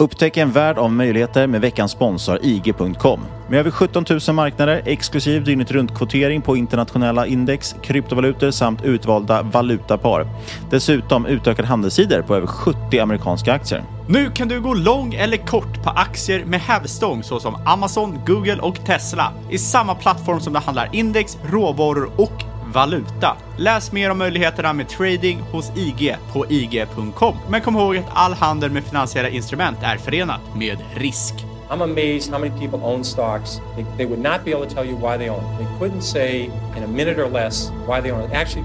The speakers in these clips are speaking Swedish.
Upptäck en värld av möjligheter med veckans sponsor IG.com. Med över 17 000 marknader, exklusiv dygnet runt-kvotering på internationella index, kryptovalutor samt utvalda valutapar. Dessutom utökade handelssidor på över 70 amerikanska aktier. Nu kan du gå lång eller kort på aktier med hävstång såsom Amazon, Google och Tesla i samma plattform som behandlar index, råvaror och valuta. Läs mer om möjligheterna med trading hos IG på IG.com. Men kom ihåg att all handel med finansiella instrument är förenat med risk. I'm amazed how many people own stocks. They, they would not be able to tell you why they own. They couldn't say in a minute or less why they own. Actually,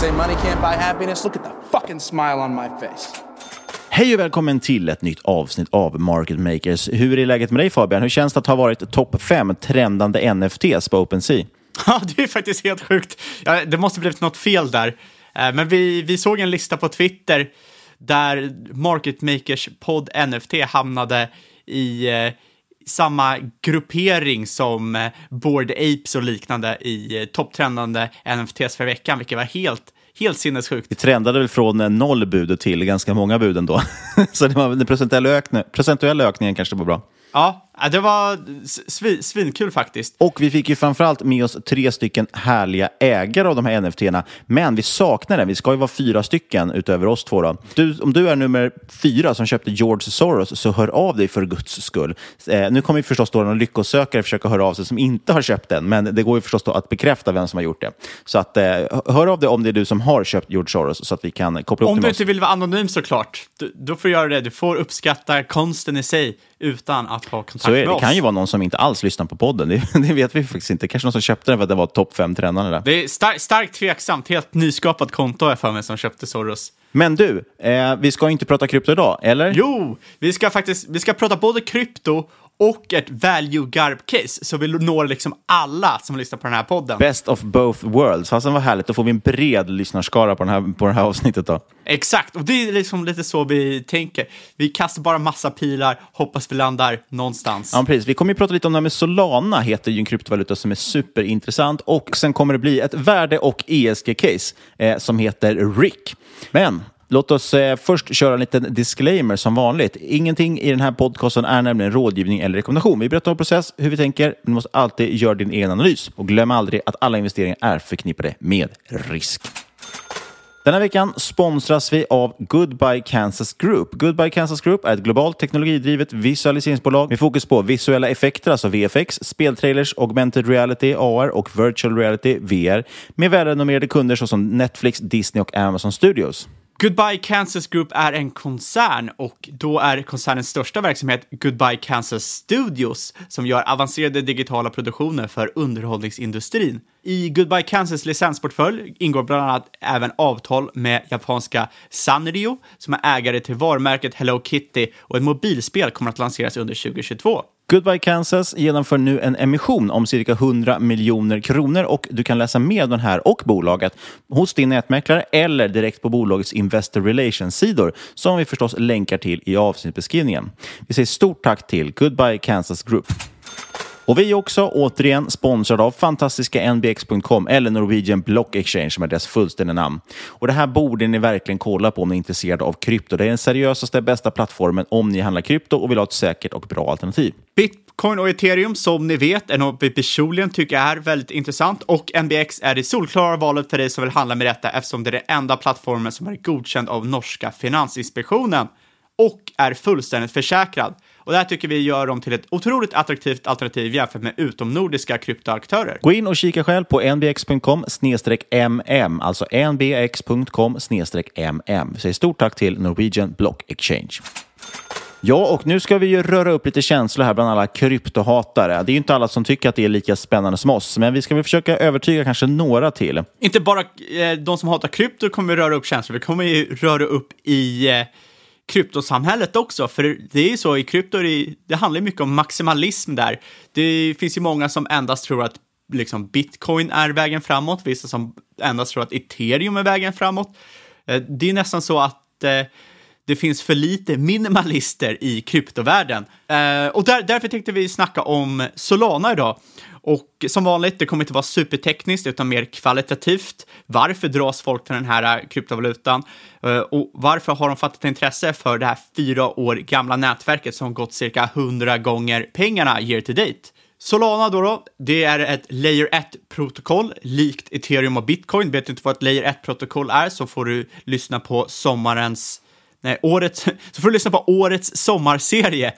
Say money can't buy happiness. Look at the fucking smile on my face. Hej och välkommen till ett nytt avsnitt av Market Makers. Hur är läget med dig Fabian? Hur känns det att ha varit topp 5 trendande NFTs på OpenSea? Ja, det är faktiskt helt sjukt. Ja, det måste blivit något fel där. Eh, Men vi, vi såg en lista på Twitter där Market Makers podd NFT hamnade i eh, samma gruppering som eh, Bored Apes och liknande i eh, topptrendande NFTs för veckan, vilket var helt, helt sinnessjukt. Det trendade väl från eh, noll bud till ganska många bud ändå. Så den procentuella, ökning, procentuella ökningen kanske var bra. Ja, det var svi, svinkul faktiskt. Och vi fick ju framförallt med oss tre stycken härliga ägare av de här NFT-erna. Men vi saknar en. Vi ska ju vara fyra stycken utöver oss två. Då. Du, om du är nummer fyra som köpte George Soros, så hör av dig för guds skull. Eh, nu kommer vi förstås då någon lyckosökare försöka höra av sig som inte har köpt den, men det går ju förstås då att bekräfta vem som har gjort det. Så att, eh, hör av dig om det är du som har köpt George Soros, så att vi kan koppla upp Om du inte vill vara anonym såklart, då, då får du göra det. Du får uppskatta konsten i sig utan att ha kontakt Så är, det kan ju vara någon som inte alls lyssnar på podden. Det, det vet vi faktiskt inte. Kanske någon som köpte den för att det var topp fem trendande där. Det är star starkt tveksamt, helt nyskapat konto har jag för mig som köpte Soros. Men du, eh, vi ska inte prata krypto idag, eller? Jo, vi ska faktiskt vi ska prata både krypto och ett value garb-case, så vi når liksom alla som lyssnar på den här podden. Best of both worlds. Fasen vad härligt, då får vi en bred lyssnarskara på, den här, på det här avsnittet då. Exakt, och det är liksom lite så vi tänker. Vi kastar bara massa pilar, hoppas vi landar någonstans. Ja, precis. Vi kommer ju prata lite om det här med Solana, heter ju en kryptovaluta som är superintressant. Och sen kommer det bli ett värde och ESG-case eh, som heter RIC. Men Låt oss eh, först köra en liten disclaimer som vanligt. Ingenting i den här podcasten är nämligen rådgivning eller rekommendation. Vi berättar om process, hur vi tänker, men du måste alltid göra din egen analys. Och glöm aldrig att alla investeringar är förknippade med risk. Den här veckan sponsras vi av Goodbye Kansas Group. Goodbye Kansas Group är ett globalt teknologidrivet visualiseringsbolag med fokus på visuella effekter, alltså VFX, speltrailers, augmented reality, AR och virtual reality, VR, med välrenommerade kunder såsom Netflix, Disney och Amazon Studios. Goodbye Kansas Group är en koncern och då är koncernens största verksamhet Goodbye Kansas Studios som gör avancerade digitala produktioner för underhållningsindustrin. I Goodbye Kansas licensportfölj ingår bland annat även avtal med japanska Sanrio som är ägare till varumärket Hello Kitty och ett mobilspel kommer att lanseras under 2022. Goodbye Kansas genomför nu en emission om cirka 100 miljoner kronor och du kan läsa mer om den här och bolaget hos din nätmäklare eller direkt på bolagets Investor Relations-sidor som vi förstås länkar till i avsnittbeskrivningen. Vi säger stort tack till Goodbye Kansas Group. Och vi är också återigen sponsrade av fantastiska nbx.com eller Norwegian Block Exchange som är deras fullständiga namn. Och det här borde ni verkligen kolla på om ni är intresserade av krypto. Det är den seriösaste, bästa plattformen om ni handlar krypto och vill ha ett säkert och bra alternativ. Bitcoin och ethereum, som ni vet, är något vi personligen tycker är väldigt intressant och NBX är det solklara valet för dig som vill handla med detta eftersom det är den enda plattformen som är godkänd av norska Finansinspektionen och är fullständigt försäkrad. Och det här tycker vi gör dem till ett otroligt attraktivt alternativ jämfört med utomnordiska kryptoaktörer. Gå in och kika själv på nbx.com mm, alltså nbx.com mm. Vi säger stort tack till Norwegian Block Exchange. Ja, och nu ska vi ju röra upp lite känslor här bland alla kryptohatare. Det är ju inte alla som tycker att det är lika spännande som oss, men vi ska väl försöka övertyga kanske några till. Inte bara eh, de som hatar krypto kommer vi röra upp känslor, vi kommer ju röra upp i eh, kryptosamhället också, för det är ju så i krypto, det handlar mycket om maximalism där. Det finns ju många som endast tror att liksom bitcoin är vägen framåt, vissa som endast tror att ethereum är vägen framåt. Eh, det är nästan så att eh, det finns för lite minimalister i kryptovärlden. Eh, och där, därför tänkte vi snacka om Solana idag. Och som vanligt, det kommer inte vara supertekniskt utan mer kvalitativt. Varför dras folk till den här eh, kryptovalutan? Eh, och varför har de fattat intresse för det här fyra år gamla nätverket som gått cirka 100 gånger pengarna year to date? Solana då, då det är ett layer 1-protokoll likt ethereum och bitcoin. Vet du inte vad ett layer 1-protokoll är så får du lyssna på sommarens, nej, årets, så får du lyssna på årets sommarserie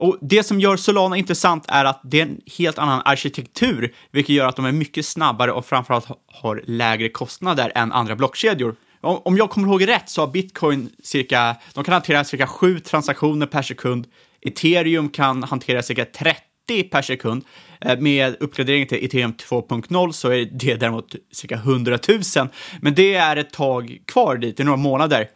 och det som gör Solana intressant är att det är en helt annan arkitektur, vilket gör att de är mycket snabbare och framförallt har lägre kostnader än andra blockkedjor. Om jag kommer ihåg rätt så har bitcoin cirka, de kan hantera cirka 7 transaktioner per sekund. Ethereum kan hantera cirka 30 per sekund. Eh, med uppgradering till Ethereum 2.0 så är det däremot cirka 100 000. Men det är ett tag kvar dit, det är några månader.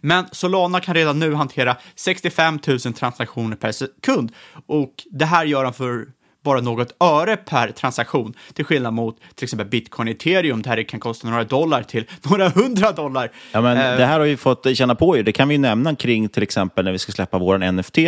Men Solana kan redan nu hantera 65 000 transaktioner per sekund och det här gör de för bara något öre per transaktion, till skillnad mot till exempel bitcoin ethereum där det kan kosta några dollar till några hundra dollar. Ja, men uh, det här har vi fått känna på ju. Det kan vi nämna kring till exempel när vi ska släppa vår NFT.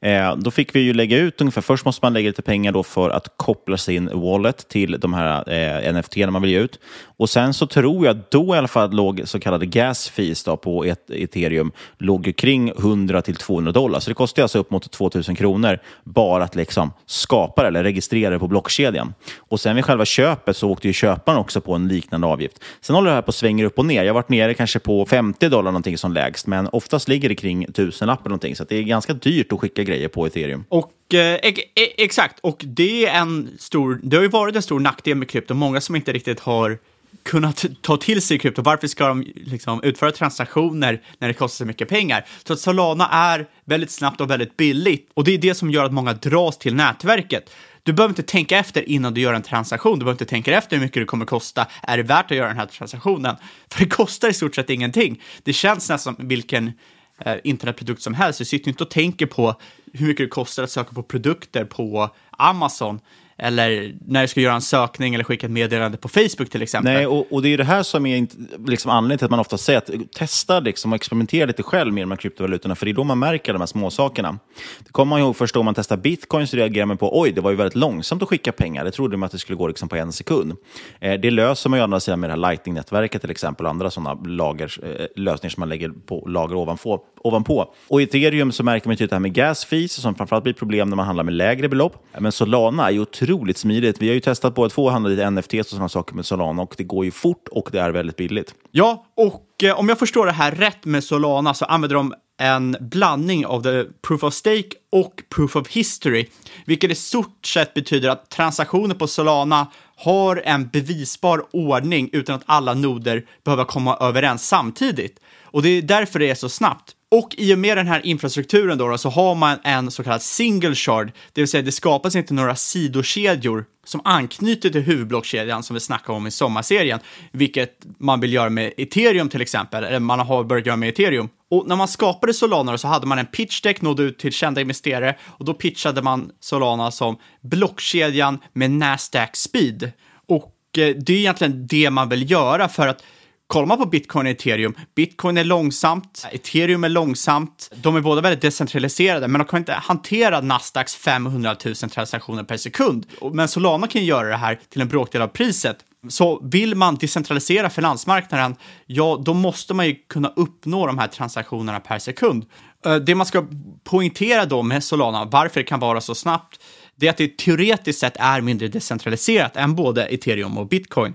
Eh, då fick vi ju lägga ut ungefär, först måste man lägga lite pengar då för att koppla sin wallet till de här eh, NFT man vill ge ut. Och sen så tror jag då i alla fall låg så kallade gas fees då på et ethereum låg kring 100 till 200 dollar. Så det kostar alltså upp mot 2000 kronor bara att liksom skapa det eller registrera det på blockkedjan. Och sen vid själva köpet så åkte ju köparen också på en liknande avgift. Sen håller det här på att svänga upp och ner. Jag har varit nere kanske på 50 dollar någonting som lägst, men oftast ligger det kring 1000 eller någonting. Så det är ganska dyrt att skicka grejer på ethereum. Och eh, e-, e-, exakt, och det är en stor, det har ju varit en stor nackdel med krypto. Många som inte riktigt har kunnat ta till sig krypto. Varför ska de liksom utföra transaktioner när det kostar så mycket pengar? Så att Solana är väldigt snabbt och väldigt billigt och det är det som gör att många dras till nätverket. Du behöver inte tänka efter innan du gör en transaktion. Du behöver inte tänka efter hur mycket det kommer kosta. Är det värt att göra den här transaktionen? För det kostar i stort sett ingenting. Det känns nästan som vilken Eh, internetprodukt som helst. Du sitter inte och tänker på hur mycket det kostar att söka på produkter på Amazon eller när du ska göra en sökning eller skicka ett meddelande på Facebook till exempel. Nej, och, och det är ju det här som är liksom anledningen till att man ofta säger att eh, testa liksom och experimentera lite själv med de här kryptovalutorna, för det är då man märker de här småsakerna. Det kommer man ihåg först om man testar bitcoin så reagerar man på oj, det var ju väldigt långsamt att skicka pengar. Det trodde man att det skulle gå liksom på en sekund. Eh, det löser man ju andra sidan med det här Lightning-nätverket till exempel och andra sådana lager, eh, lösningar som man lägger på lager ovanpå. ovanpå. Och i ethereum så märker man ju det här med gas fees som framförallt blir problem när man handlar med lägre belopp. Men Solana är ju otroligt smidigt. Vi har ju testat på att få handla lite NFT och sådana saker med Solana och det går ju fort och det är väldigt billigt. Ja, och eh, om jag förstår det här rätt med Solana så använder de en blandning av the proof of stake och proof of history, vilket i stort sett betyder att transaktioner på Solana har en bevisbar ordning utan att alla noder behöver komma överens samtidigt. Och det är därför det är så snabbt. Och i och med den här infrastrukturen då, då, så har man en så kallad single shard, det vill säga det skapas inte några sidokedjor som anknyter till huvudblockkedjan som vi snackade om i sommarserien, vilket man vill göra med ethereum till exempel, eller man har börjat göra med ethereum. Och när man skapade Solana så hade man en pitch deck, nådde ut till kända investerare och då pitchade man Solana som blockkedjan med Nasdaq speed. Och eh, det är egentligen det man vill göra för att kollar man på bitcoin och ethereum, bitcoin är långsamt, ethereum är långsamt. De är båda väldigt decentraliserade, men de kan inte hantera Nasdaqs 500 000 transaktioner per sekund. Men Solana kan göra det här till en bråkdel av priset. Så vill man decentralisera finansmarknaden, ja, då måste man ju kunna uppnå de här transaktionerna per sekund. Eh, det man ska poängtera då med Solana, varför det kan vara så snabbt, det är att det teoretiskt sett är mindre decentraliserat än både ethereum och bitcoin.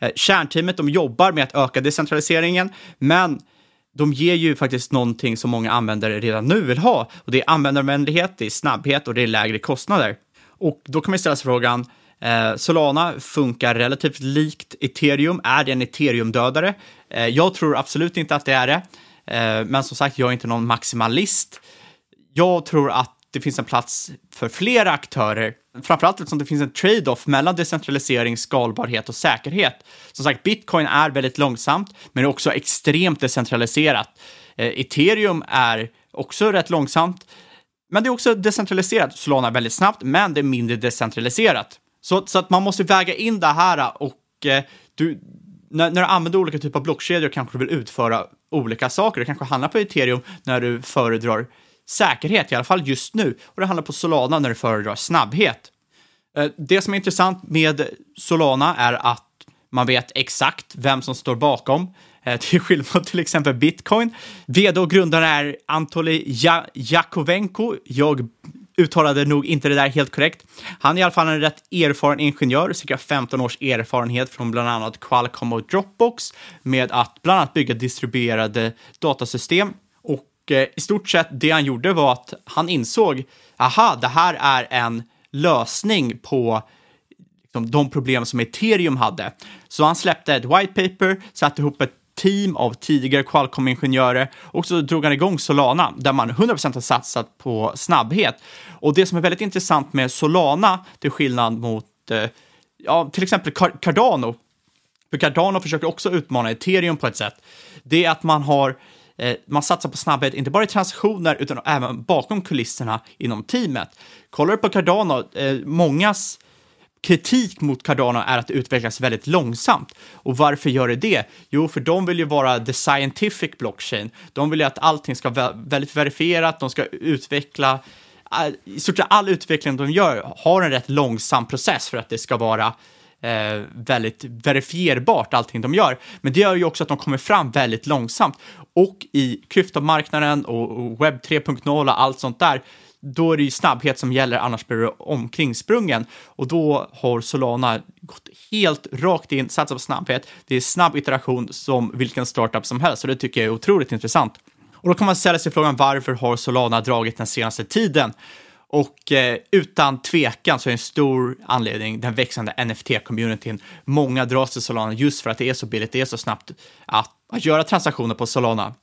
Eh, kärnteamet de jobbar med att öka decentraliseringen, men de ger ju faktiskt någonting som många användare redan nu vill ha och det är användarvänlighet, det är snabbhet och det är lägre kostnader. Och då kan man ställa sig frågan, eh, Solana funkar relativt likt ethereum. Är det en ethereum-dödare? Eh, jag tror absolut inte att det är det. Eh, men som sagt, jag är inte någon maximalist. Jag tror att det finns en plats för flera aktörer, framförallt eftersom det finns en trade-off mellan decentralisering, skalbarhet och säkerhet. Som sagt, bitcoin är väldigt långsamt, men är också extremt decentraliserat. Eh, ethereum är också rätt långsamt, men det är också decentraliserat. Solana är väldigt snabbt, men det är mindre decentraliserat. Så, så att man måste väga in det här och eh, du, när, när, du använder olika typer av blockkedjor kanske du vill utföra olika saker. Det kanske handlar på ethereum när du föredrar säkerhet, i alla fall just nu. Och det handlar på Solana när du föredrar snabbhet. Eh, det som är intressant med Solana är att man vet exakt vem som står bakom. Eh, till skillnad från till exempel bitcoin. Vd och grundare är Anatoly Jakovenko. Jag uttalade nog inte det där helt korrekt. Han är i alla fall en rätt erfaren ingenjör, cirka 15 års erfarenhet från bland annat Qualcomm och Dropbox med att bland annat bygga distribuerade datasystem Eh, i stort sett det han gjorde var att han insåg, aha, det här är en lösning på liksom, de problem som ethereum hade. Så han släppte ett white paper, satte ihop ett team av tidigare Qualcomm-ingenjörer och så drog han igång Solana där man 100% har satsat på snabbhet. Och det som är väldigt intressant med Solana, till skillnad mot eh, ja, till exempel Cardano, för Cardano försöker också utmana ethereum på ett sätt, det är att man har Eh, man satsar på snabbhet, inte bara i transaktioner, utan även bakom kulisserna inom teamet. Kollar du på Cardano, eh, mångas kritik mot Cardano är att det utvecklas väldigt långsamt. Och varför gör det det? Jo, för de vill ju vara the scientific blockchain. De vill ju att allting ska vara väldigt verifierat, de ska utveckla eh, i stort sett all utveckling de gör har en rätt långsam process för att det ska vara eh, väldigt verifierbart allting de gör. Men det gör ju också att de kommer fram väldigt långsamt. Och i kryptomarknaden och webb 3.0 och allt sånt där, då är det ju snabbhet som gäller, annars blir du omkringsprungen. Och då har Solana gått helt rakt in, satsat på snabbhet. Det är snabb iteration som vilken startup som helst, och det tycker jag är otroligt intressant. Och då kan man ställa sig frågan varför har Solana dragit den senaste tiden? Och eh, utan tvekan så är en stor anledning den växande NFT-communityn. Många dras till Solana just för att det är så billigt, det är så snabbt att, att göra transaktioner på Solana.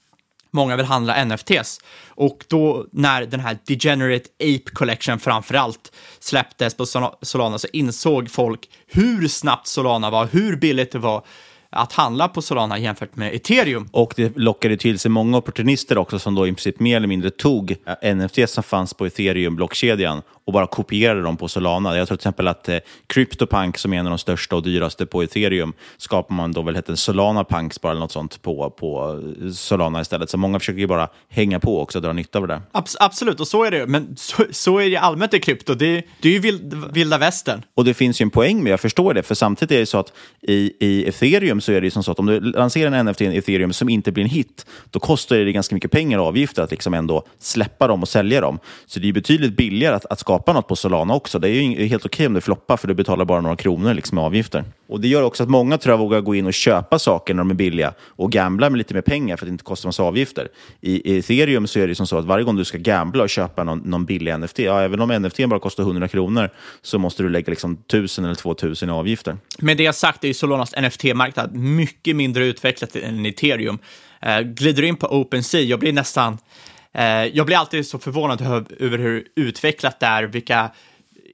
många vill handla NFTs. Och då när den här Degenerate Ape Collection framförallt släpptes på Solana så insåg folk hur snabbt Solana var, hur billigt det var att handla på Solana jämfört med ethereum. Och det lockade till sig många opportunister också som då i princip mer eller mindre tog eh, NFT som fanns på ethereum-blockkedjan och bara kopierade dem på Solana. Jag tror till exempel att eh, CryptoPunk, som är en av de största och dyraste på ethereum, skapar man då väl hette Solana Punks bara eller något sånt på, på eh, Solana istället. Så många försöker ju bara hänga på också och dra nytta av det. Abs absolut, och så är det Men så, så är det allmänt i krypto. Det, det är ju vild, vilda västern. Och det finns ju en poäng med, jag förstår det, för samtidigt är det så att i, i ethereum så är det ju som så att om du lanserar en NFT i ethereum som inte blir en hit, då kostar det ganska mycket pengar och avgifter att liksom ändå släppa dem och sälja dem. Så det är betydligt billigare att, att skapa något på Solana också. Det är ju helt okej om det floppar, för du betalar bara några kronor liksom, i avgifter. Och Det gör också att många tror jag vågar gå in och köpa saker när de är billiga och gambla med lite mer pengar för att det inte kostar massa avgifter. I, I ethereum så är det som så att varje gång du ska gambla och köpa någon, någon billig NFT, ja, även om NFT bara kostar 100 kronor, så måste du lägga liksom 1000 eller 2000 i avgifter. Med det sagt är ju Solanas NFT-marknad mycket mindre utvecklat än ethereum. Eh, glider in på OpenSea, jag blir nästan Eh, jag blir alltid så förvånad över hur utvecklat det är, vilka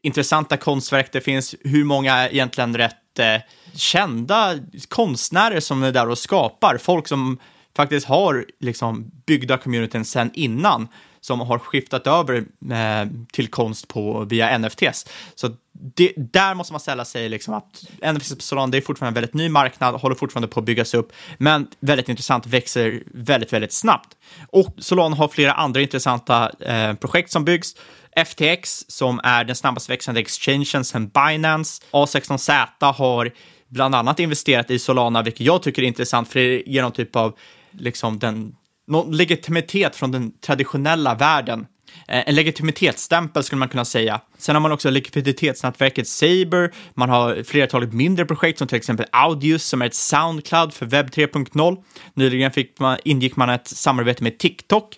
intressanta konstverk det finns, hur många egentligen rätt eh, kända konstnärer som är där och skapar, folk som faktiskt har liksom byggda communityn sedan innan som har skiftat över eh, till konst på, via NFTs. Så det, där måste man ställa sig liksom att NFTs på Solana, det är fortfarande en väldigt ny marknad, håller fortfarande på att byggas upp, men väldigt intressant, växer väldigt, väldigt snabbt. Och Solana har flera andra intressanta eh, projekt som byggs. FTX, som är den snabbast växande exchangen sedan Binance. A16Z har bland annat investerat i Solana, vilket jag tycker är intressant, för det ger någon typ av liksom den någon legitimitet från den traditionella världen. Eh, en legitimitetsstämpel skulle man kunna säga. Sen har man också likviditetsnätverket Saber, man har flertalet mindre projekt som till exempel Audius som är ett Soundcloud för webb 3.0. Nyligen fick man, ingick man ett samarbete med TikTok.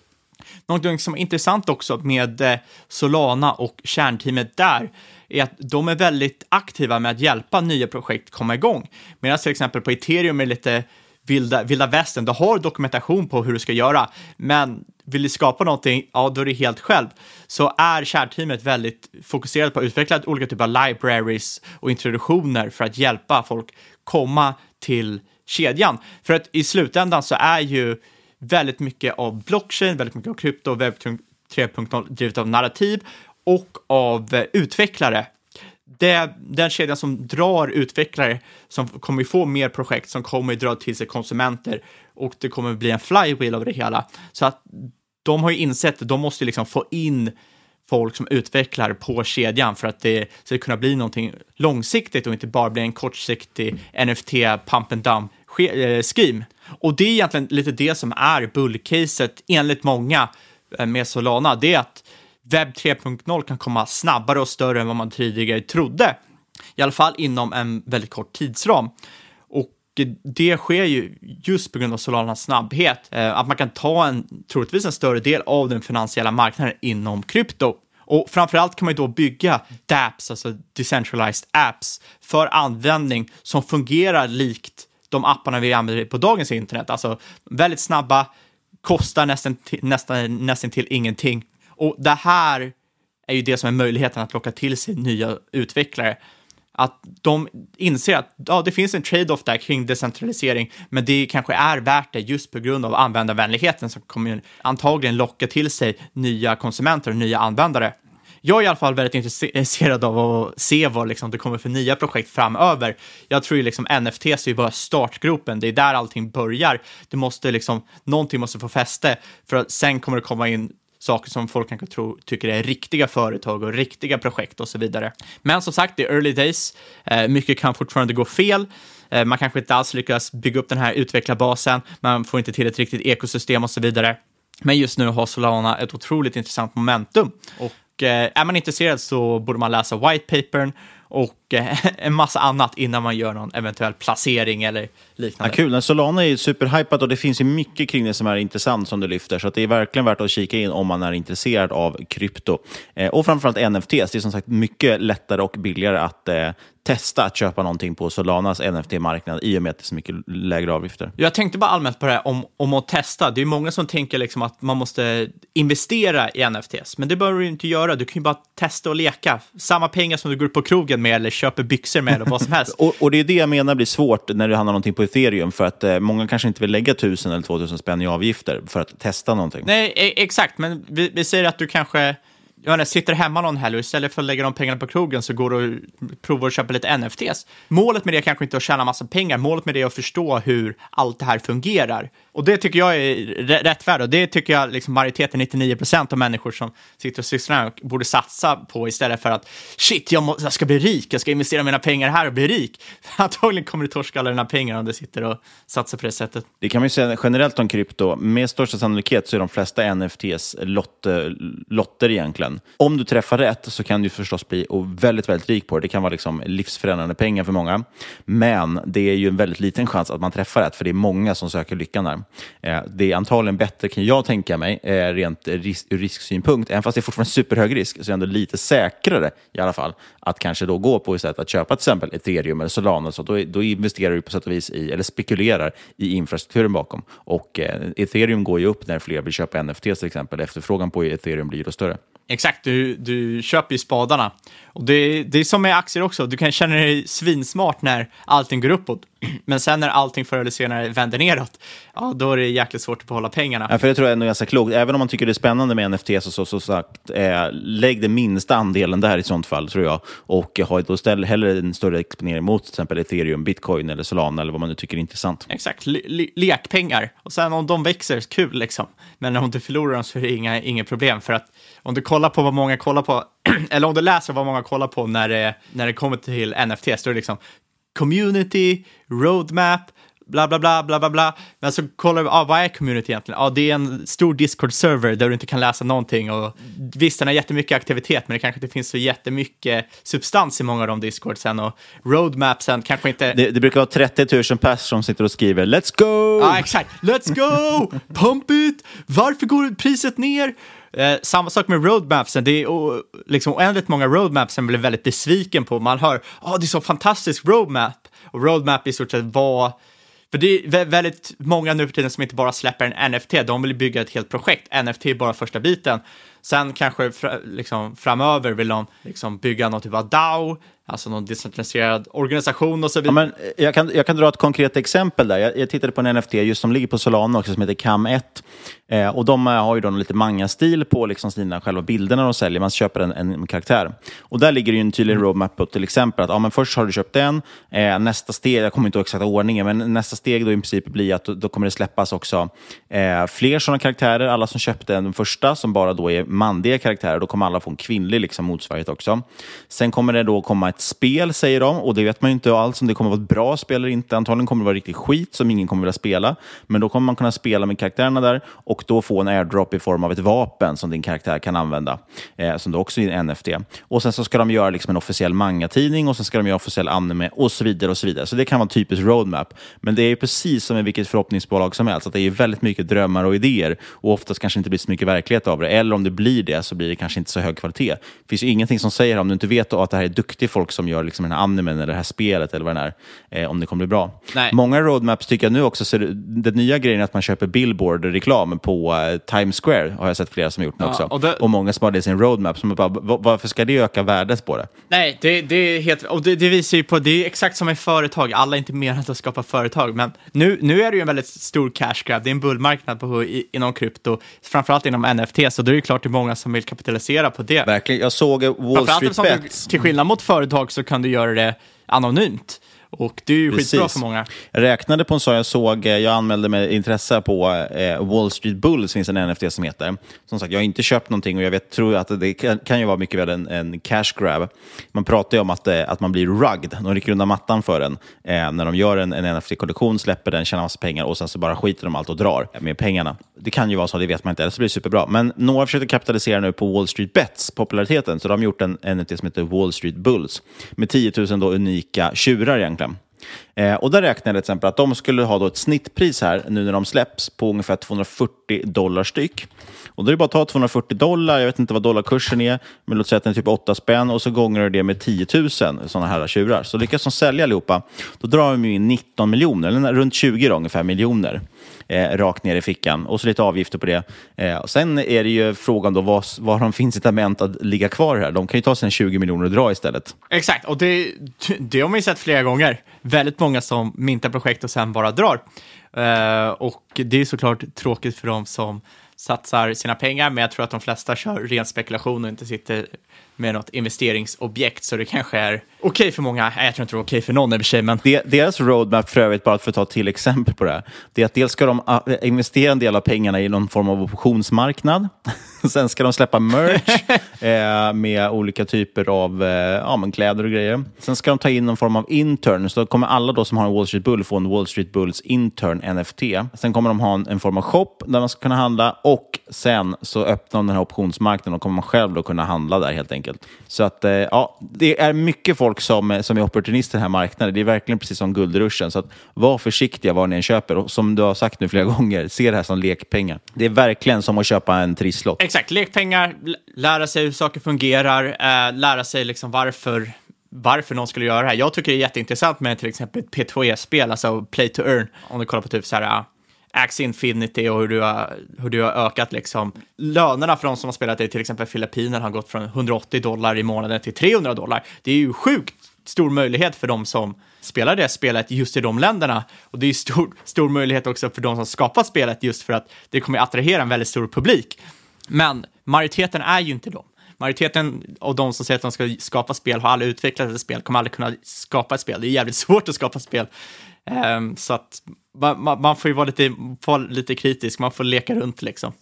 Någonting som är intressant också med eh, Solana och kärnteamet där är att de är väldigt aktiva med att hjälpa nya projekt komma igång. Medan till exempel på ethereum är det lite vilda, vilda västern. Du har dokumentation på hur du ska göra, men vill du skapa någonting, ja, då är det helt själv. Så är kärnteamet väldigt fokuserat på att utveckla olika typer av libraries och introduktioner för att hjälpa folk komma till kedjan. För att i slutändan så är ju väldigt mycket av blockchain, väldigt mycket av krypto, webb 3.0 drivet av narrativ och av eh, utvecklare det, den kedjan som drar utvecklare som kommer få mer projekt som kommer dra till sig konsumenter och det kommer bli en flywheel av det hela. Så att de har ju insett att de måste liksom få in folk som utvecklar på kedjan för att det ska kunna bli någonting långsiktigt och inte bara bli en kortsiktig NFT pump and dump Eh, scheme. Och det är egentligen lite det som är bullcaset enligt många eh, med Solana. Det är att webb 3.0 kan komma snabbare och större än vad man tidigare trodde. I alla fall inom en väldigt kort tidsram. Och det sker ju just på grund av Solanas snabbhet, eh, att man kan ta en, troligtvis en större del av den finansiella marknaden inom krypto. Och framförallt kan man ju då bygga dApps, alltså decentralized apps, för användning som fungerar likt de apparna vi använder på dagens internet. Alltså väldigt snabba, kostar nästan, nästan, nästan till ingenting och det här är ju det som är möjligheten att locka till sig nya utvecklare. Att de inser att ja, det finns en trade-off där kring decentralisering, men det kanske är värt det just på grund av användarvänligheten som kommer antagligen locka till sig nya konsumenter och nya användare. Jag är i alla fall väldigt intresserad av att se vad liksom, det kommer för nya projekt framöver. Jag tror ju liksom NFTs är ju bara startgropen, det är där allting börjar. Det måste liksom, någonting måste få fäste för att sen kommer det komma in saker som folk kanske tror, tycker är riktiga företag och riktiga projekt och så vidare. Men som sagt, det är early days. Eh, mycket kan fortfarande gå fel. Eh, man kanske inte alls lyckas bygga upp den här utvecklarbasen. Man får inte till ett riktigt ekosystem och så vidare. Men just nu har Solana ett otroligt intressant momentum. Och Eh, är man intresserad så borde man läsa white papern och eh, en massa annat innan man gör någon eventuell placering eller liknande. Ja, kul, Solana är ju superhypat och det finns ju mycket kring det som är intressant som du lyfter, så det är verkligen värt att kika in om man är intresserad av krypto. Eh, och framförallt NFTs, det är som sagt mycket lättare och billigare att eh, testa att köpa någonting på Solanas NFT-marknad i och med att det är så mycket lägre avgifter. Jag tänkte bara allmänt på det här om, om att testa. Det är många som tänker liksom att man måste investera i NFTs, men det behöver du inte göra. Du kan ju bara testa och leka. Samma pengar som du går upp på krogen med eller köper byxor med eller vad som helst. och, och, det är det jag menar blir svårt när det handlar om någonting på ethereum, för att eh, många kanske inte vill lägga 1000 eller 2000 spänn i avgifter för att testa någonting. Nej, e exakt, men vi, vi säger att du kanske jag menar, sitter hemma någon helg och istället för att lägga de pengarna på krogen så går du och provar att köpa lite NFTs. Målet med det är kanske inte att tjäna massa pengar, målet med det är att förstå hur allt det här fungerar. Och det tycker jag är rättfärdigt. och det tycker jag liksom majoriteten, 99 procent av människor som sitter och sysslar med borde satsa på istället för att shit, jag, må, jag ska bli rik, jag ska investera mina pengar här och bli rik. Antagligen kommer du torska alla dina pengar om du sitter och satsar på det sättet. Det kan man ju säga generellt om krypto. Med största sannolikhet så är de flesta NFTs lot, lotter egentligen. Om du träffar rätt så kan du förstås bli väldigt, väldigt rik på det. Det kan vara liksom livsförändrande pengar för många. Men det är ju en väldigt liten chans att man träffar rätt, för det är många som söker lyckan där. Eh, det är antagligen bättre, kan jag tänka mig, eh, rent risk, ur risksynpunkt, även fast det är fortfarande superhög risk, så är det ändå lite säkrare i alla fall att kanske då gå på istället att köpa till exempel ethereum eller Solana. Så då, då investerar du på sätt och vis i, eller spekulerar i infrastrukturen bakom. Och eh, ethereum går ju upp när fler vill köpa NFT till exempel. Efterfrågan på ethereum blir då större. Exakt, du, du köper ju spadarna. Och det, det är som med aktier också, du kan känna dig svinsmart när allting går uppåt. Men sen när allting förr eller senare vänder neråt, ja då är det jäkligt svårt att behålla pengarna. Ja, för det tror jag är nog ganska klokt. Även om man tycker det är spännande med NFT, så, så, så sagt, eh, lägg den minsta andelen där i sånt fall, tror jag. Och ha då ställ hellre en större exponering mot till exempel ethereum, bitcoin eller solana eller vad man nu tycker är intressant. Exakt, le le lekpengar. Och sen om de växer, kul liksom. Men om du förlorar dem så är det inga, inga problem. För att om du kollar på vad många kollar på, eller om du läser vad många kollar på när det, när det kommer till NFT, så är det liksom community, roadmap, bla bla bla bla bla bla. Men så kollar vi, ah, vad är community egentligen? Ja, ah, det är en stor Discord-server där du inte kan läsa någonting och visst, den har jättemycket aktivitet, men det kanske inte finns så jättemycket substans i många av de Discordsen och roadmapsen kanske inte... Det, det brukar vara 30 000 pers som sitter och skriver “Let's go!” Ja, ah, exakt. “Let's go! Pump it! Varför går priset ner?” Eh, samma sak med roadmapsen. Det är o, liksom oändligt många roadmaps som blir väldigt besviken på. Man hör, ja, oh, det är så fantastisk roadmap. Och roadmap i stort sett var för det är väldigt många nu för tiden som inte bara släpper en NFT, de vill bygga ett helt projekt. NFT är bara första biten. Sen kanske liksom, framöver vill de liksom, bygga något typ av DAO, alltså någon decentraliserad organisation och så vidare. Ja, men jag, kan, jag kan dra ett konkret exempel där. Jag, jag tittade på en NFT just som ligger på Solana också som heter Cam1. Eh, och de har ju då lite manga-stil på liksom sina själva bilderna de säljer. Man köper en, en karaktär. Och där ligger ju en tydlig mm. roadmap på till exempel att ja, men först har du köpt den, eh, nästa steg, jag kommer inte ihåg exakta ordningen, men nästa steg då i princip blir att då, då kommer det släppas också eh, fler sådana karaktärer. Alla som köpte den första, som bara då är manliga karaktärer, då kommer alla få en kvinnlig liksom, motsvarighet också. Sen kommer det då komma ett spel, säger de, och det vet man ju inte alls om det kommer vara ett bra spel eller inte. Antagligen kommer det vara riktigt skit som ingen kommer vilja spela, men då kommer man kunna spela med karaktärerna där och då få en airdrop i form av ett vapen som din karaktär kan använda, eh, som då också är en NFT. Och sen så ska de göra liksom en officiell manga-tidning och sen ska de göra officiell anime och så vidare. och Så vidare. Så det kan vara en typisk roadmap. Men det är ju precis som i vilket förhoppningsbolag som helst, att det är väldigt mycket drömmar och idéer och oftast kanske inte blir så mycket verklighet av det. Eller om det blir det så blir det kanske inte så hög kvalitet. Det finns ju ingenting som säger, om du inte vet att det här är duktig folk som gör liksom den här animen eller det här spelet eller vad det är, eh, om det kommer bli bra. Nej. Många roadmaps tycker jag nu också, så den nya grejen är att man köper billboard-reklam på eh, Times Square, har jag sett flera som gjort nu Ja, också. och det- Och många som har det i sin roadmap. Som bara, "Va- varför ska det öka värdet på det? Nej, det, det är helt, och det, det visar ju på, det är exakt som i företag, alla är inte menade att skapa företag, men nu, nu är det ju en väldigt stor cash grab, det är en bullmarknad på, i, inom krypto, framförallt inom NFT, så då är det klart det är många som vill kapitalisera på det. Verkligen. Jag såg Wall Street Bets. till skillnad mot företag så kan du göra det anonymt. Och det är ju skitbra Precis. för många. Jag räknade på en sak jag såg, eh, jag anmälde mig intresse på eh, Wall Street Bulls, finns en NFT som heter. Som sagt, jag har inte köpt någonting och jag vet, tror att det kan, kan ju vara mycket väl en, en cash grab. Man pratar ju om att, eh, att man blir rugged, de rycker undan mattan för en. Eh, när de gör en, en NFT-kollektion, släpper den, tjänar massa pengar och sen så bara skiter de allt och drar med pengarna. Det kan ju vara så, det vet man inte, eller så blir det superbra. Men några försöker kapitalisera nu på Wall Street Bets, populariteten, så de har gjort en NFT som heter Wall Street Bulls med 10 000 då unika tjurar egentligen. Eh, och där räknade jag till exempel att de skulle ha då ett snittpris här nu när de släpps på ungefär 240 dollar styck. Och då är det bara att ta 240 dollar, jag vet inte vad dollarkursen är, men låt säga att den är typ 8 spänn och så gånger du det med 10 000 sådana här tjurar. Så lyckas de sälja allihopa, då drar de in 19 miljoner, eller runt 20 då, ungefär miljoner. Eh, rakt ner i fickan och så lite avgifter på det. Eh, och sen är det ju frågan då vad, vad har de för incitament att ligga kvar här? De kan ju ta sina 20 miljoner och dra istället. Exakt, och det, det har man ju sett flera gånger. Väldigt många som mintar projekt och sen bara drar. Eh, och det är såklart tråkigt för dem som satsar sina pengar, men jag tror att de flesta kör ren spekulation och inte sitter med något investeringsobjekt, så det kanske är okej okay för många. Jag tror inte det är okej okay för någon i och för sig, men... Deras roadmap, för övrigt, bara för att ta till exempel på det här, det är att dels ska de ah, investera en del av pengarna i någon form av optionsmarknad. Sen ska de släppa merch eh, med olika typer av eh, ja, men kläder och grejer. Sen ska de ta in någon form av intern, så då kommer alla då som har en Wall Street Bull få en Wall Street Bulls intern NFT. Sen kommer de ha en, en form av shop där man ska kunna handla och sen så öppnar de den här optionsmarknaden och kommer man själv då kunna handla där helt enkelt. Så att eh, ja, det är mycket folk som, eh, som är opportunister i den här marknaden. Det är verkligen precis som guldruschen. Så att var försiktiga var ni än köper. Och som du har sagt nu flera gånger, se det här som lekpengar. Det är verkligen som att köpa en trisslott. Exakt, lekpengar, lära sig hur saker fungerar, äh, lära sig liksom varför varför någon skulle göra det här. Jag tycker det är jätteintressant med till exempel P2E-spel, alltså Play to Earn. Om du kollar på typ så här Axie Infinity och hur du, har, hur du har ökat liksom. Lönerna för de som har spelat i till exempel Filippinerna har gått från 180 dollar i månaden till 300 dollar. Det är ju sjukt stor möjlighet för de som spelar det spelet just i de länderna. Och det är stor, stor möjlighet också för de som skapar spelet just för att det kommer attrahera en väldigt stor publik. Men majoriteten är ju inte dem. Majoriteten av de som säger att de ska skapa spel har aldrig utvecklat ett spel, kommer aldrig kunna skapa ett spel. Det är jävligt svårt att skapa spel. Um, så att man, man, får ju vara lite, vara lite kritisk, man får leka runt liksom.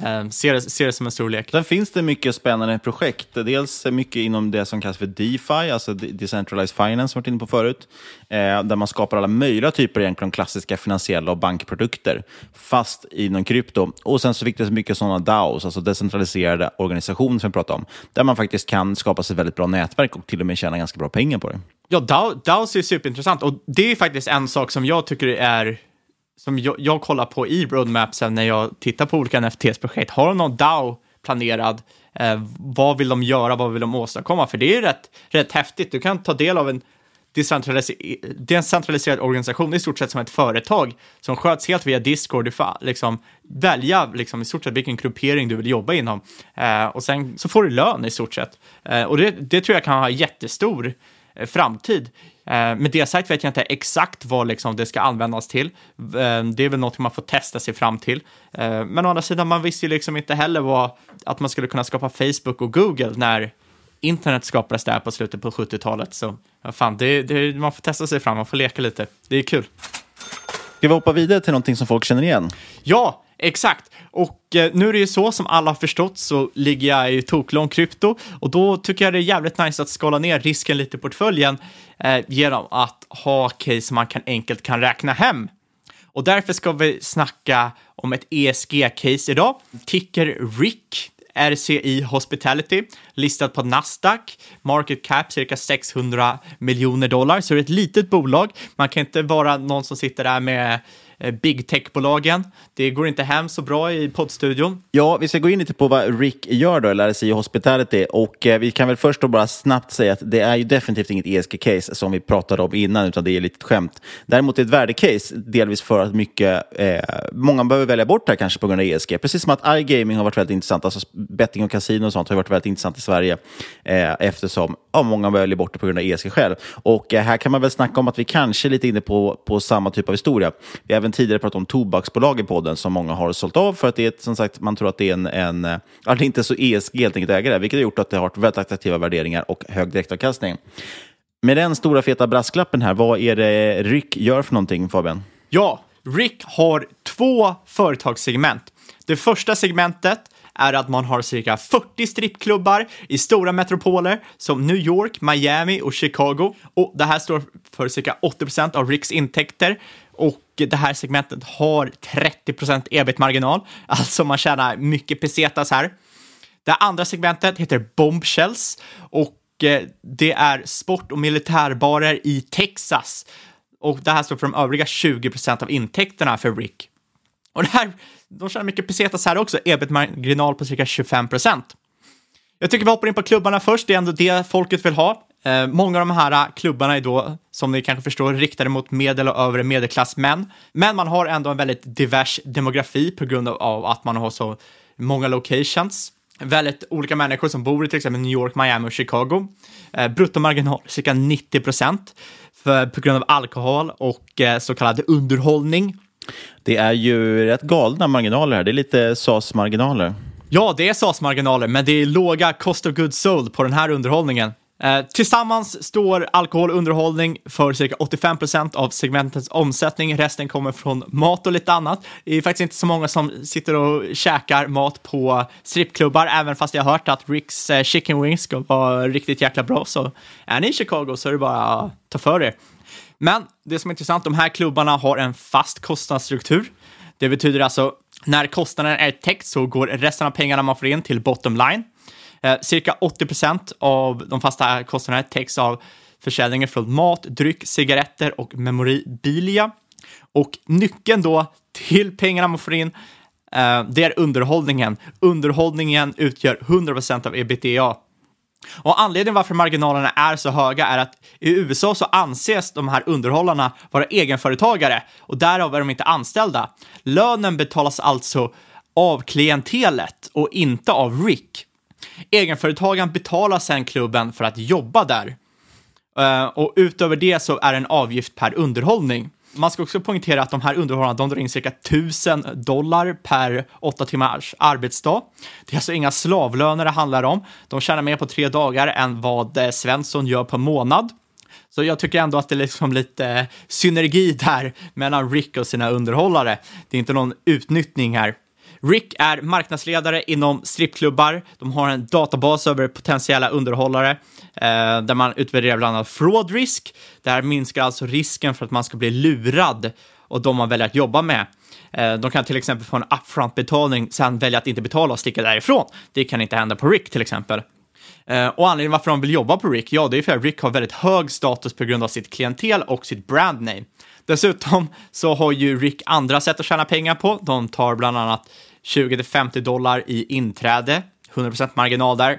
Eh, ser, det, ser det som en stor lek. Sen finns det mycket spännande projekt. Dels mycket inom det som kallas för DeFi, alltså Decentralized Finance, som vi varit inne på förut. Eh, där man skapar alla möjliga typer egentligen klassiska finansiella och bankprodukter, fast inom krypto. Och sen så fick det mycket sådana DAOs, alltså decentraliserade organisationer som vi pratade om, där man faktiskt kan skapa sig väldigt bra nätverk och till och med tjäna ganska bra pengar på det. Ja, DAOs är superintressant och det är faktiskt en sak som jag tycker är som jag, jag kollar på i roadmapsen när jag tittar på olika NFTs-projekt. Har de någon DAO planerad? Eh, vad vill de göra? Vad vill de åstadkomma? För det är ju rätt, rätt häftigt. Du kan ta del av en decentraliserad organisation, i stort sett som ett företag som sköts helt via Discord. Du får liksom välja liksom, i stort sett vilken gruppering du vill jobba inom eh, och sen så får du lön i stort sett. Eh, och det, det tror jag kan ha jättestor eh, framtid. Eh, med det sagt vet jag inte exakt vad liksom det ska användas till. Eh, det är väl något man får testa sig fram till. Eh, men å andra sidan, man visste ju liksom inte heller vad, att man skulle kunna skapa Facebook och Google när internet skapades där på slutet på 70-talet. Så fan, det, det, man får testa sig fram, man får leka lite. Det är kul. Ska vi hoppa vidare till någonting som folk känner igen? Ja, exakt. Och eh, nu är det ju så, som alla har förstått, så ligger jag i toklång krypto och då tycker jag det är jävligt nice att skala ner risken lite i portföljen eh, genom att ha case man kan enkelt kan räkna hem. Och därför ska vi snacka om ett ESG-case idag. Ticker RIC, RCI Hospitality, listat på Nasdaq, market cap cirka 600 miljoner dollar, så det är ett litet bolag. Man kan inte vara någon som sitter där med Eh, big tech-bolagen. Det går inte hem så bra i poddstudion. Ja, vi ska gå in lite på vad Rick gör då, eller RSI Hospitality. Och eh, vi kan väl först då bara snabbt säga att det är ju definitivt inget ESG-case som vi pratade om innan, utan det är lite ett skämt. Däremot är det ett värdecase, delvis för att mycket, eh, många behöver välja bort det här kanske på grund av ESG. Precis som att iGaming har varit väldigt intressant, alltså betting och kasino och sånt har varit väldigt intressant i Sverige eh, eftersom ja, många väljer bort det på grund av ESG själv. Och eh, här kan man väl snacka om att vi kanske är lite inne på, på samma typ av historia. Vi har även tidigare pratat om tobaksbolag i podden som många har sålt av för att det är, som sagt, man tror att det är en, en att det inte är så ESG helt enkelt ägare, vilket har gjort att det har varit väldigt attraktiva värderingar och hög direktavkastning. Med den stora feta brasklappen här, vad är det Rick gör för någonting Fabian? Ja, Rick har två företagssegment. Det första segmentet är att man har cirka 40 strippklubbar i stora metropoler som New York, Miami och Chicago. Och det här står för cirka 80 av Ricks intäkter och det här segmentet har 30% ebit-marginal, alltså man tjänar mycket pesetas här. Det andra segmentet heter Bombshells och eh, det är sport och militärbarer i Texas och det här står för de övriga 20 procent av intäkterna för Rick. Och det här, de tjänar mycket pesetas här också, ebit-marginal på cirka 25 procent. Jag tycker vi hoppar in på klubbarna först, det är ändå det folket vill ha. Eh, många av de här klubbarna är då, som ni kanske förstår, riktade mot medel och övre medelklassmän. Men man har ändå en väldigt divers demografi på grund av att man har så många locations. Väldigt olika människor som bor i till exempel New York, Miami och Chicago. Eh, bruttomarginal cirka 90 procent på grund av alkohol och eh, så kallad underhållning. Det är ju rätt galna marginaler här. Det är lite SAS-marginaler. Ja, det är SAS-marginaler, men det är låga cost of goods sold på den här underhållningen. Eh, tillsammans står alkohol och underhållning för cirka 85 procent av segmentets omsättning. Resten kommer från mat och lite annat. Det är faktiskt inte så många som sitter och käkar mat på strippklubbar, även fast jag har hört att Ricks eh, Chicken Wings ska vara riktigt jäkla bra. Så är ni i Chicago så är det bara att ta för er. Men det som är intressant, de här klubbarna har en fast kostnadsstruktur. Det betyder alltså när kostnaden är täckt så går resten av pengarna man får in till bottom line. Eh, cirka 80 procent av de fasta kostnaderna täcks av försäljningen från mat, dryck, cigaretter och memorabilia. Och nyckeln då till pengarna man får in, eh, det är underhållningen. Underhållningen utgör 100 procent av ebitda. Och anledningen varför marginalerna är så höga är att i USA så anses de här underhållarna vara egenföretagare och därav är de inte anställda. Lönen betalas alltså av klientelet och inte av Rick. Egenföretagaren betalar sedan klubben för att jobba där. Eh, och utöver det så är det en avgift per underhållning. Man ska också poängtera att de här underhållarna de drar in cirka 1000 dollar per 8 timmars arbetsdag. Det är alltså inga slavlöner det handlar om. De tjänar mer på tre dagar än vad eh, Svensson gör på månad. Så jag tycker ändå att det är liksom lite eh, synergi där mellan Rick och sina underhållare. Det är inte någon utnyttjning här. Rick är marknadsledare inom strippklubbar. De har en databas över potentiella underhållare eh, där man utvärderar bland annat fraud risk. Det här minskar alltså risken för att man ska bli lurad och de man väljer att jobba med. Eh, de kan till exempel få en upfront-betalning, sen välja att inte betala och sticka därifrån. Det kan inte hända på Rick till exempel. Eh, och anledningen varför de vill jobba på Rick, ja, det är för att Rick har väldigt hög status på grund av sitt klientel och sitt brand name. Dessutom så har ju Rick andra sätt att tjäna pengar på. De tar bland annat 20-50 dollar i inträde, 100% marginal där.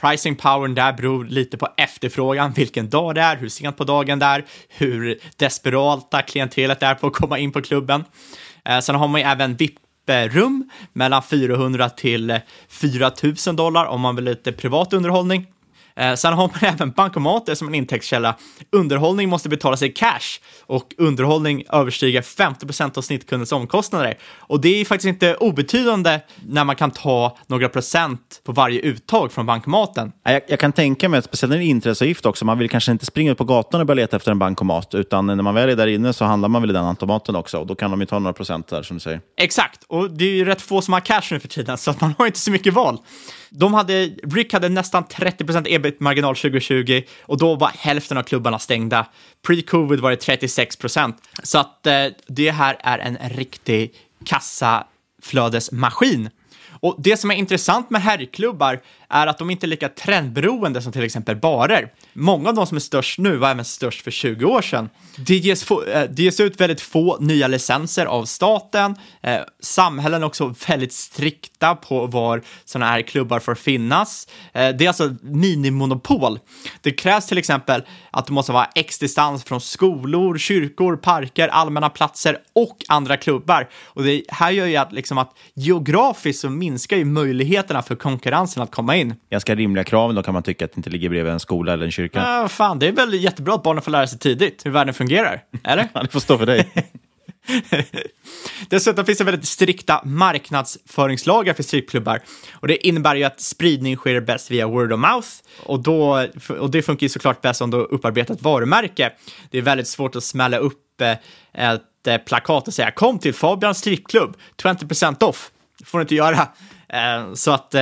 Pricing powern där beror lite på efterfrågan, vilken dag det är, hur sent på dagen det är, hur desperata klientelet är på att komma in på klubben. Eh, sen har man ju även VIP-rum mellan 400 till 4000 dollar om man vill lite privat underhållning. Eh, sen har man även bankomater som en intäktskälla. Underhållning måste betalas i cash och underhållning överstiger 50 procent av snittkundens omkostnader. Och det är faktiskt inte obetydande när man kan ta några procent på varje uttag från bankomaten. Jag, jag kan tänka mig, att speciellt när det är intresseavgift också, man vill kanske inte springa ut på gatan och börja leta efter en bankomat, utan när man väl är där inne så handlar man väl i den automaten också och då kan de ju ta några procent där som du säger. Exakt, och det är ju rätt få som har cash nu för tiden så att man har inte så mycket val. De hade, Rick hade nästan 30% ebit-marginal 2020 och då var hälften av klubbarna stängda. Pre-covid var det 36%. Så att eh, det här är en riktig kassaflödesmaskin. Och det som är intressant med herrklubbar är att de inte är lika trendberoende som till exempel barer. Många av de som är störst nu var även störst för 20 år sedan. Det ges, få, eh, det ges ut väldigt få nya licenser av staten. Eh, samhällen är också väldigt strikta på var sådana här klubbar får finnas. Eh, det är alltså minimonopol. Det krävs till exempel att det måste vara x-distans från skolor, kyrkor, parker, allmänna platser och andra klubbar. Och det här gör ju att, liksom att geografiskt så minskar ju möjligheterna för konkurrensen att komma in. Ganska rimliga krav, då kan man tycka att det inte ligger bredvid en skola eller en kyrka. Ja, fan, det är väl jättebra att barnen får lära sig tidigt hur världen fungerar, eller? ja, det får stå för dig. Dessutom finns det väldigt strikta marknadsföringslagar för strippklubbar och det innebär ju att spridning sker bäst via word of mouth och, då, och det funkar ju såklart bäst om du har upparbetat varumärke. Det är väldigt svårt att smälla upp eh, ett eh, plakat och säga kom till Fabians strippklubb, 20% off. Det får du inte göra. Eh, så att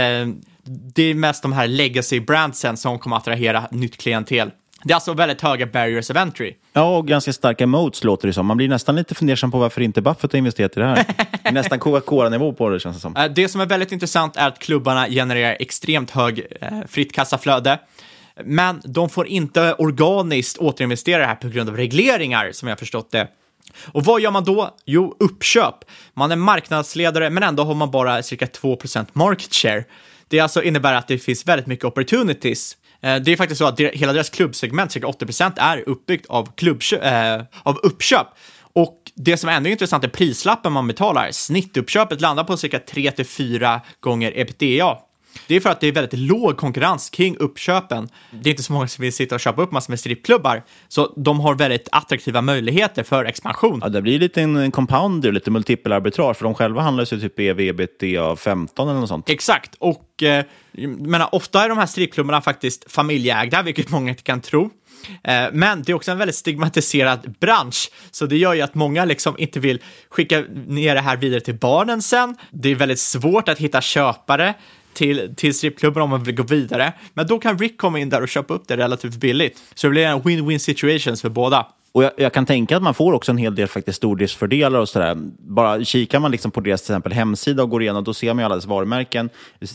det är mest de här legacy brandsen som kommer att attrahera nytt klientel. Det är alltså väldigt höga barriers of entry. Ja, och ganska starka modes låter det som. Man blir nästan lite fundersam på varför inte Buffett har investerat i det här. Det är nästan Coca-Cola-nivå på det känns det som. Eh, det som är väldigt intressant är att klubbarna genererar extremt hög eh, fritt kassaflöde. Men de får inte organiskt återinvestera det här på grund av regleringar, som jag förstått det. Och vad gör man då? Jo, uppköp. Man är marknadsledare, men ändå har man bara cirka 2 market share. Det alltså innebär att det finns väldigt mycket opportunities. Eh, det är faktiskt så att hela deras klubbsegment, cirka 80% är uppbyggt av, klubbkö- äh, av uppköp. Och det som är ännu intressant är prislappen man betalar. Snittuppköpet landar på cirka 3-4 gånger ebitda. Det är för att det är väldigt låg konkurrens kring uppköpen. Det är inte så många som vill sitta och köpa upp massor med strippklubbar, så de har väldigt attraktiva möjligheter för expansion. Ja, det blir lite en compounder, lite multipelarbitrage, för de själva handlar sig typ EV, ebitda 15 eller något sånt. Exakt, och eh, menar, ofta är de här strippklubbarna faktiskt familjeägda, vilket många inte kan tro. Eh, men det är också en väldigt stigmatiserad bransch, så det gör ju att många liksom inte vill skicka ner det här vidare till barnen sen. Det är väldigt svårt att hitta köpare till, till strippklubben om man vill gå vidare. Men då kan Rick komma in där och köpa upp det relativt billigt. Så det blir en win-win situation för båda. Och jag, jag kan tänka att man får också en hel del faktiskt stordriftsfördelar och sådär. Bara kikar man liksom på deras till exempel hemsida och går igenom, då ser man ju alla dess varumärken.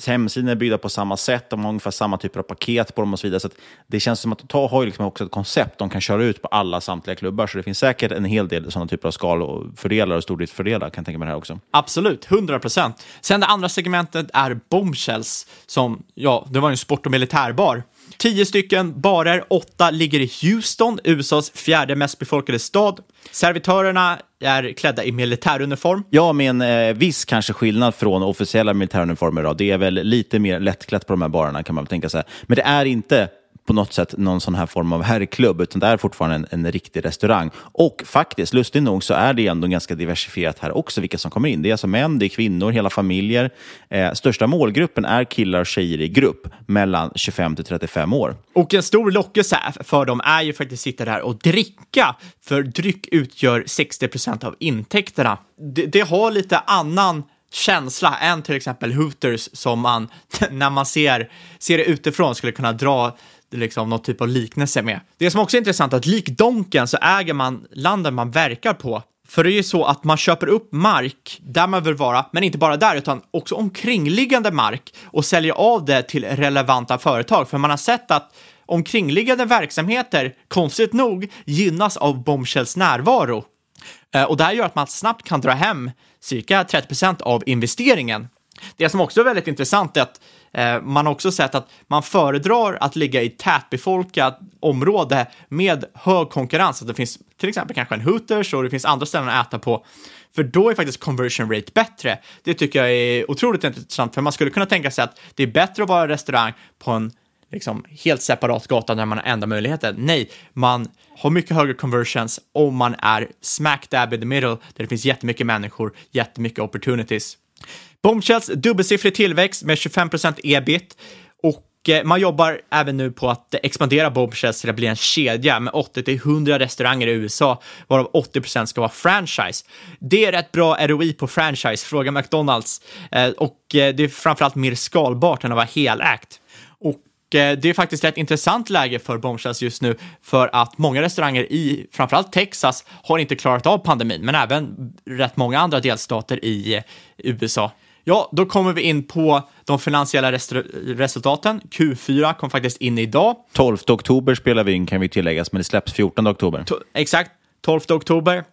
Hemsidan är byggda på samma sätt, de har ungefär samma typer av paket på dem och så vidare. Så att det känns som att ta har ju liksom också ett koncept de kan köra ut på alla samtliga klubbar. Så det finns säkert en hel del sådana typer av skal och fördelar och stordriftsfördelar kan jag tänka mig det här också. Absolut, 100 procent. Sen det andra segmentet är Bombshells, som, ja, det var en sport och militärbar. Tio stycken barer, åtta ligger i Houston, USAs fjärde mest befolkade stad. Servitörerna är klädda i militäruniform. Ja, med en eh, viss kanske skillnad från officiella militäruniformer. Då. Det är väl lite mer lättklätt på de här barerna kan man väl tänka sig. Men det är inte på något sätt någon sån här form av herrklubb, utan det är fortfarande en, en riktig restaurang. Och faktiskt, lustigt nog, så är det ändå ganska diversifierat här också, vilka som kommer in. Det är alltså män, det är kvinnor, hela familjer. Eh, största målgruppen är killar och tjejer i grupp, mellan 25 till 35 år. Och en stor lockelse för dem är ju faktiskt att sitta där och dricka, för dryck utgör 60 procent av intäkterna. Det, det har lite annan känsla än till exempel Hooters som man, när man ser, ser det utifrån, skulle kunna dra liksom någon typ av liknelse med. Det som också är intressant är att lik Donken så äger man landet man verkar på. För det är ju så att man köper upp mark där man vill vara, men inte bara där, utan också omkringliggande mark och säljer av det till relevanta företag. För man har sett att omkringliggande verksamheter, konstigt nog, gynnas av Bombshells närvaro. Eh, och det här gör att man snabbt kan dra hem cirka 30% av investeringen. Det som också är väldigt intressant är att Eh, man har också sett att man föredrar att ligga i tätbefolkat område med hög konkurrens. Att det finns till exempel kanske en Hooters och det finns andra ställen att äta på. För då är faktiskt conversion rate bättre. Det tycker jag är otroligt intressant, för man skulle kunna tänka sig att det är bättre att vara restaurang på en liksom, helt separat gata när man har enda möjligheten. Nej, man har mycket högre conversions om man är smack dab in the middle, där det finns jättemycket människor, jättemycket opportunities. Bombshells dubbelsiffrig tillväxt med 25 ebit och eh, man jobbar även nu på att expandera Bombshells till att bli en kedja med 80-100 restauranger i USA, varav 80% ska vara franchise. Det är rätt bra ROI på franchise, fråga McDonalds. Eh, och eh, det är framförallt mer skalbart än att vara helägt. Och det är faktiskt ett intressant läge för Bombshells just nu för att många restauranger i framförallt Texas har inte klarat av pandemin, men även rätt många andra delstater i eh, USA. Ja, då kommer vi in på de finansiella resultaten. Q4 kom faktiskt in idag. 12 oktober spelar vi in kan vi tilläggas, men det släpps 14 oktober. To- exakt, 12 oktober.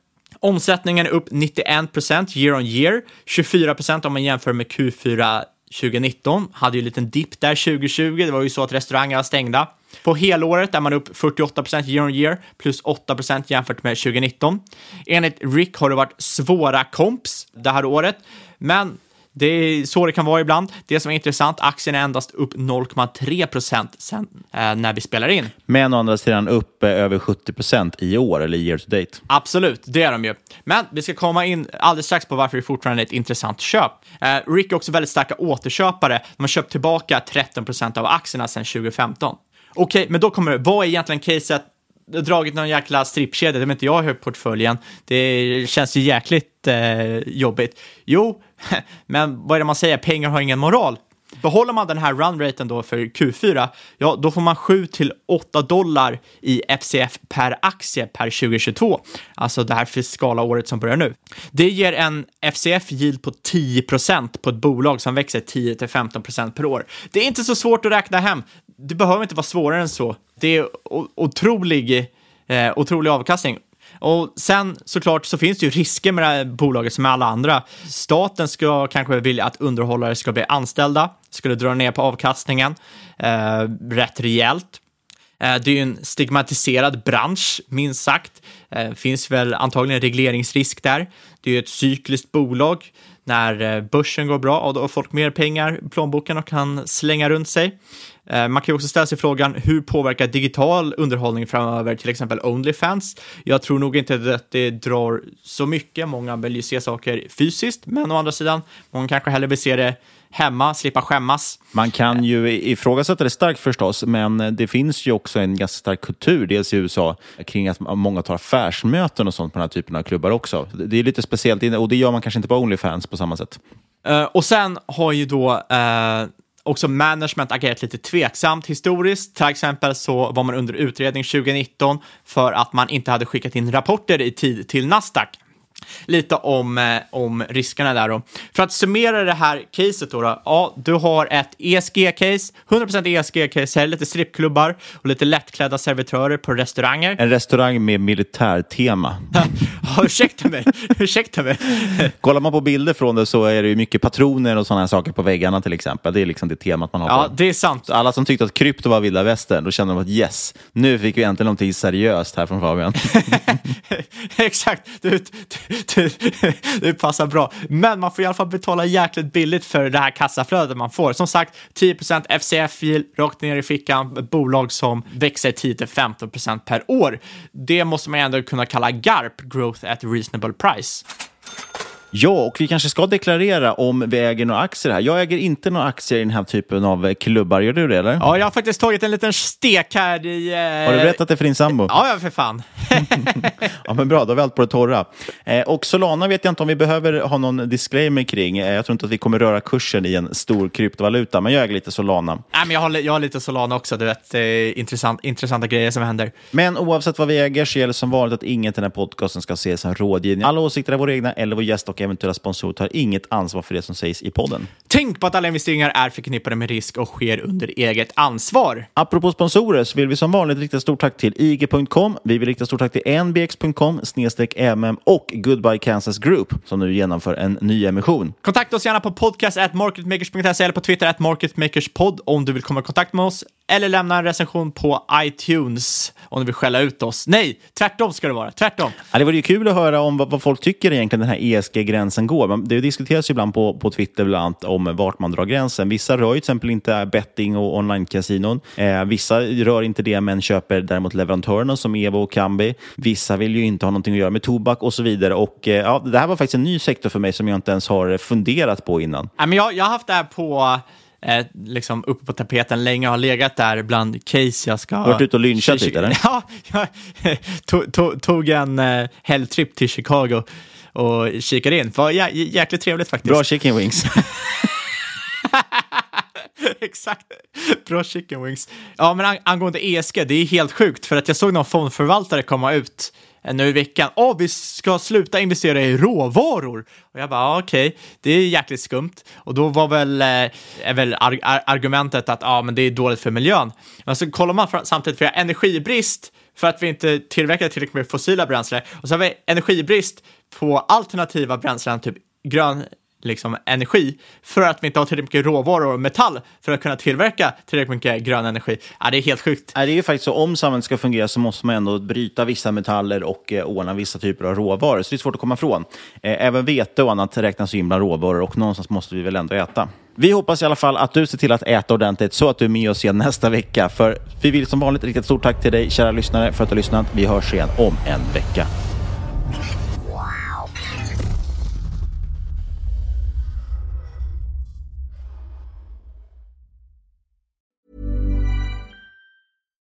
Omsättningen är upp 91% year on year, 24% om man jämför med Q4 2019. Hade ju en liten dipp där 2020, det var ju så att restauranger var stängda. På helåret är man upp 48% year on year, plus 8% jämfört med 2019. Enligt Rick har det varit svåra komps det här året, men det är så det kan vara ibland. Det som är intressant, aktien är endast upp 0,3 procent sen eh, när vi spelar in. Men å andra sidan upp eh, över 70 procent i år, eller year to date. Absolut, det är de ju. Men vi ska komma in alldeles strax på varför det fortfarande är ett intressant köp. Eh, Rick är också väldigt starka återköpare. De har köpt tillbaka 13 procent av aktierna sedan 2015. Okej, men då kommer det. Vad är egentligen caset? Dragit någon jäkla strippkedja, det är inte jag i portföljen. Det känns ju jäkligt eh, jobbigt. Jo, men vad är det man säger? Pengar har ingen moral. Behåller man den här runraten då för Q4, ja då får man 7 till 8 dollar i FCF per aktie per 2022. Alltså det här fiskala året som börjar nu. Det ger en FCF yield på 10% på ett bolag som växer 10 till 15% per år. Det är inte så svårt att räkna hem. Det behöver inte vara svårare än så. Det är otrolig, eh, otrolig avkastning. Och sen såklart så finns det ju risker med det här bolaget som med alla andra. Staten ska kanske vilja att underhållare ska bli anställda, skulle dra ner på avkastningen eh, rätt rejält. Eh, det är ju en stigmatiserad bransch, minst sagt. Eh, finns väl antagligen regleringsrisk där. Det är ju ett cykliskt bolag. När eh, börsen går bra, då har folk mer pengar i plånboken och kan slänga runt sig. Eh, man kan också ställa sig frågan hur påverkar digital underhållning framöver till exempel Onlyfans? Jag tror nog inte att det drar så mycket. Många vill ju se saker fysiskt, men å andra sidan, många kanske hellre vill se det hemma, slippa skämmas. Man kan ju ifrågasätta det starkt förstås, men det finns ju också en ganska stark kultur, dels i USA, kring att många tar affärsmöten och sånt på den här typen av klubbar också. Det är lite speciellt, och det gör man kanske inte på Onlyfans på samma sätt. Uh, och sen har ju då uh, också management agerat lite tveksamt historiskt. Till exempel så var man under utredning 2019 för att man inte hade skickat in rapporter i tid till Nasdaq lite om, eh, om riskerna där då. För att summera det här caset då, då ja, du har ett ESG-case, 100% ESG-case, här lite strippklubbar och lite lättklädda servitörer på restauranger. En restaurang med militärtema. ja, ursäkta mig, ursäkta mig. Kollar man på bilder från det så är det ju mycket patroner och sådana saker på väggarna till exempel. Det är liksom det temat man har. Ja, på. det är sant. Så alla som tyckte att krypto var vilda västern, då kände de att yes, nu fick vi äntligen någonting seriöst här från Fabian. Exakt. Du, du, det passar bra. Men man får i alla fall betala jäkligt billigt för det här kassaflödet man får. Som sagt, 10% FCF-fil rakt ner i fickan. Ett bolag som växer 10-15% per år. Det måste man ändå kunna kalla GARP, Growth at Reasonable Price. Ja, och vi kanske ska deklarera om vi äger några aktier här. Jag äger inte några aktier i den här typen av klubbar. Gör du det eller? Ja, jag har faktiskt tagit en liten stek här i... Eh... Har du berättat det för din sambo? Ja, ja, för fan. ja, men bra, då har vi allt på det torra. Eh, och Solana vet jag inte om vi behöver ha någon disclaimer kring. Eh, jag tror inte att vi kommer röra kursen i en stor kryptovaluta, men jag äger lite Solana. Nej, men jag har, jag har lite Solana också, du vet, eh, intressant, intressanta grejer som händer. Men oavsett vad vi äger så gäller som vanligt att inget i den här podcasten ska ses som rådgivning. Alla åsikter är våra egna eller vår gäst och eventuella sponsorer tar inget ansvar för det som sägs i podden. Tänk på att alla investeringar är förknippade med risk och sker under eget ansvar. Apropå sponsorer så vill vi som vanligt rikta stort tack till IG.com. Vi vill rikta stort tack till nbx.com, snedstreck mm och Goodbye Kansas Group som nu genomför en ny emission. Kontakta oss gärna på podcast marketmakers.se eller på Twitter at marketmakerspod om du vill komma i kontakt med oss eller lämna en recension på iTunes om du vill skälla ut oss. Nej, tvärtom ska det vara. Tvärtom. Ja, det vore ju kul att höra om vad, vad folk tycker egentligen den här ESG-gränsen går. Det diskuteras ju ibland på, på Twitter bland annat om vart man drar gränsen. Vissa rör ju till exempel inte betting och online-kasinon. Eh, vissa rör inte det men köper däremot leverantörerna som Evo och Kambi. Vissa vill ju inte ha någonting att göra med tobak och så vidare. Och, eh, ja, det här var faktiskt en ny sektor för mig som jag inte ens har funderat på innan. Jag, jag har haft det här på eh, liksom uppe på tapeten länge och har legat där bland case jag ska... Varit ute och lynchat lite eller? Ja, jag tog, tog, tog en eh, helgtrip till Chicago och kikade in. Var jä jäkligt trevligt faktiskt. Bra chicken wings. Exakt. Bra chicken wings. Ja, men ang angående ESG, det är helt sjukt för att jag såg någon fondförvaltare komma ut nu i veckan. Åh, oh, vi ska sluta investera i råvaror. Och jag bara, okej, okay. det är jäkligt skumt. Och då var väl, eh, är väl ar ar argumentet att ah, men det är dåligt för miljön. Men så kollar man samtidigt, för energibrist för att vi inte tillverkar tillräckligt med fossila bränslen. Och så har vi energibrist på alternativa bränslen, typ grön liksom, energi för att vi inte har tillräckligt mycket råvaror och metall för att kunna tillverka tillräckligt mycket grön energi. Ja, det är helt sjukt. det är ju faktiskt så, om samhället ska fungera så måste man ändå bryta vissa metaller och eh, ordna vissa typer av råvaror, så det är svårt att komma ifrån. Eh, även vete och annat räknas in bland råvaror och någonstans måste vi väl ändå äta. Vi hoppas i alla fall att du ser till att äta ordentligt så att du är med oss igen nästa vecka. För vi vill som vanligt rikta ett stort tack till dig, kära lyssnare, för att du har lyssnat. Vi hörs igen om en vecka.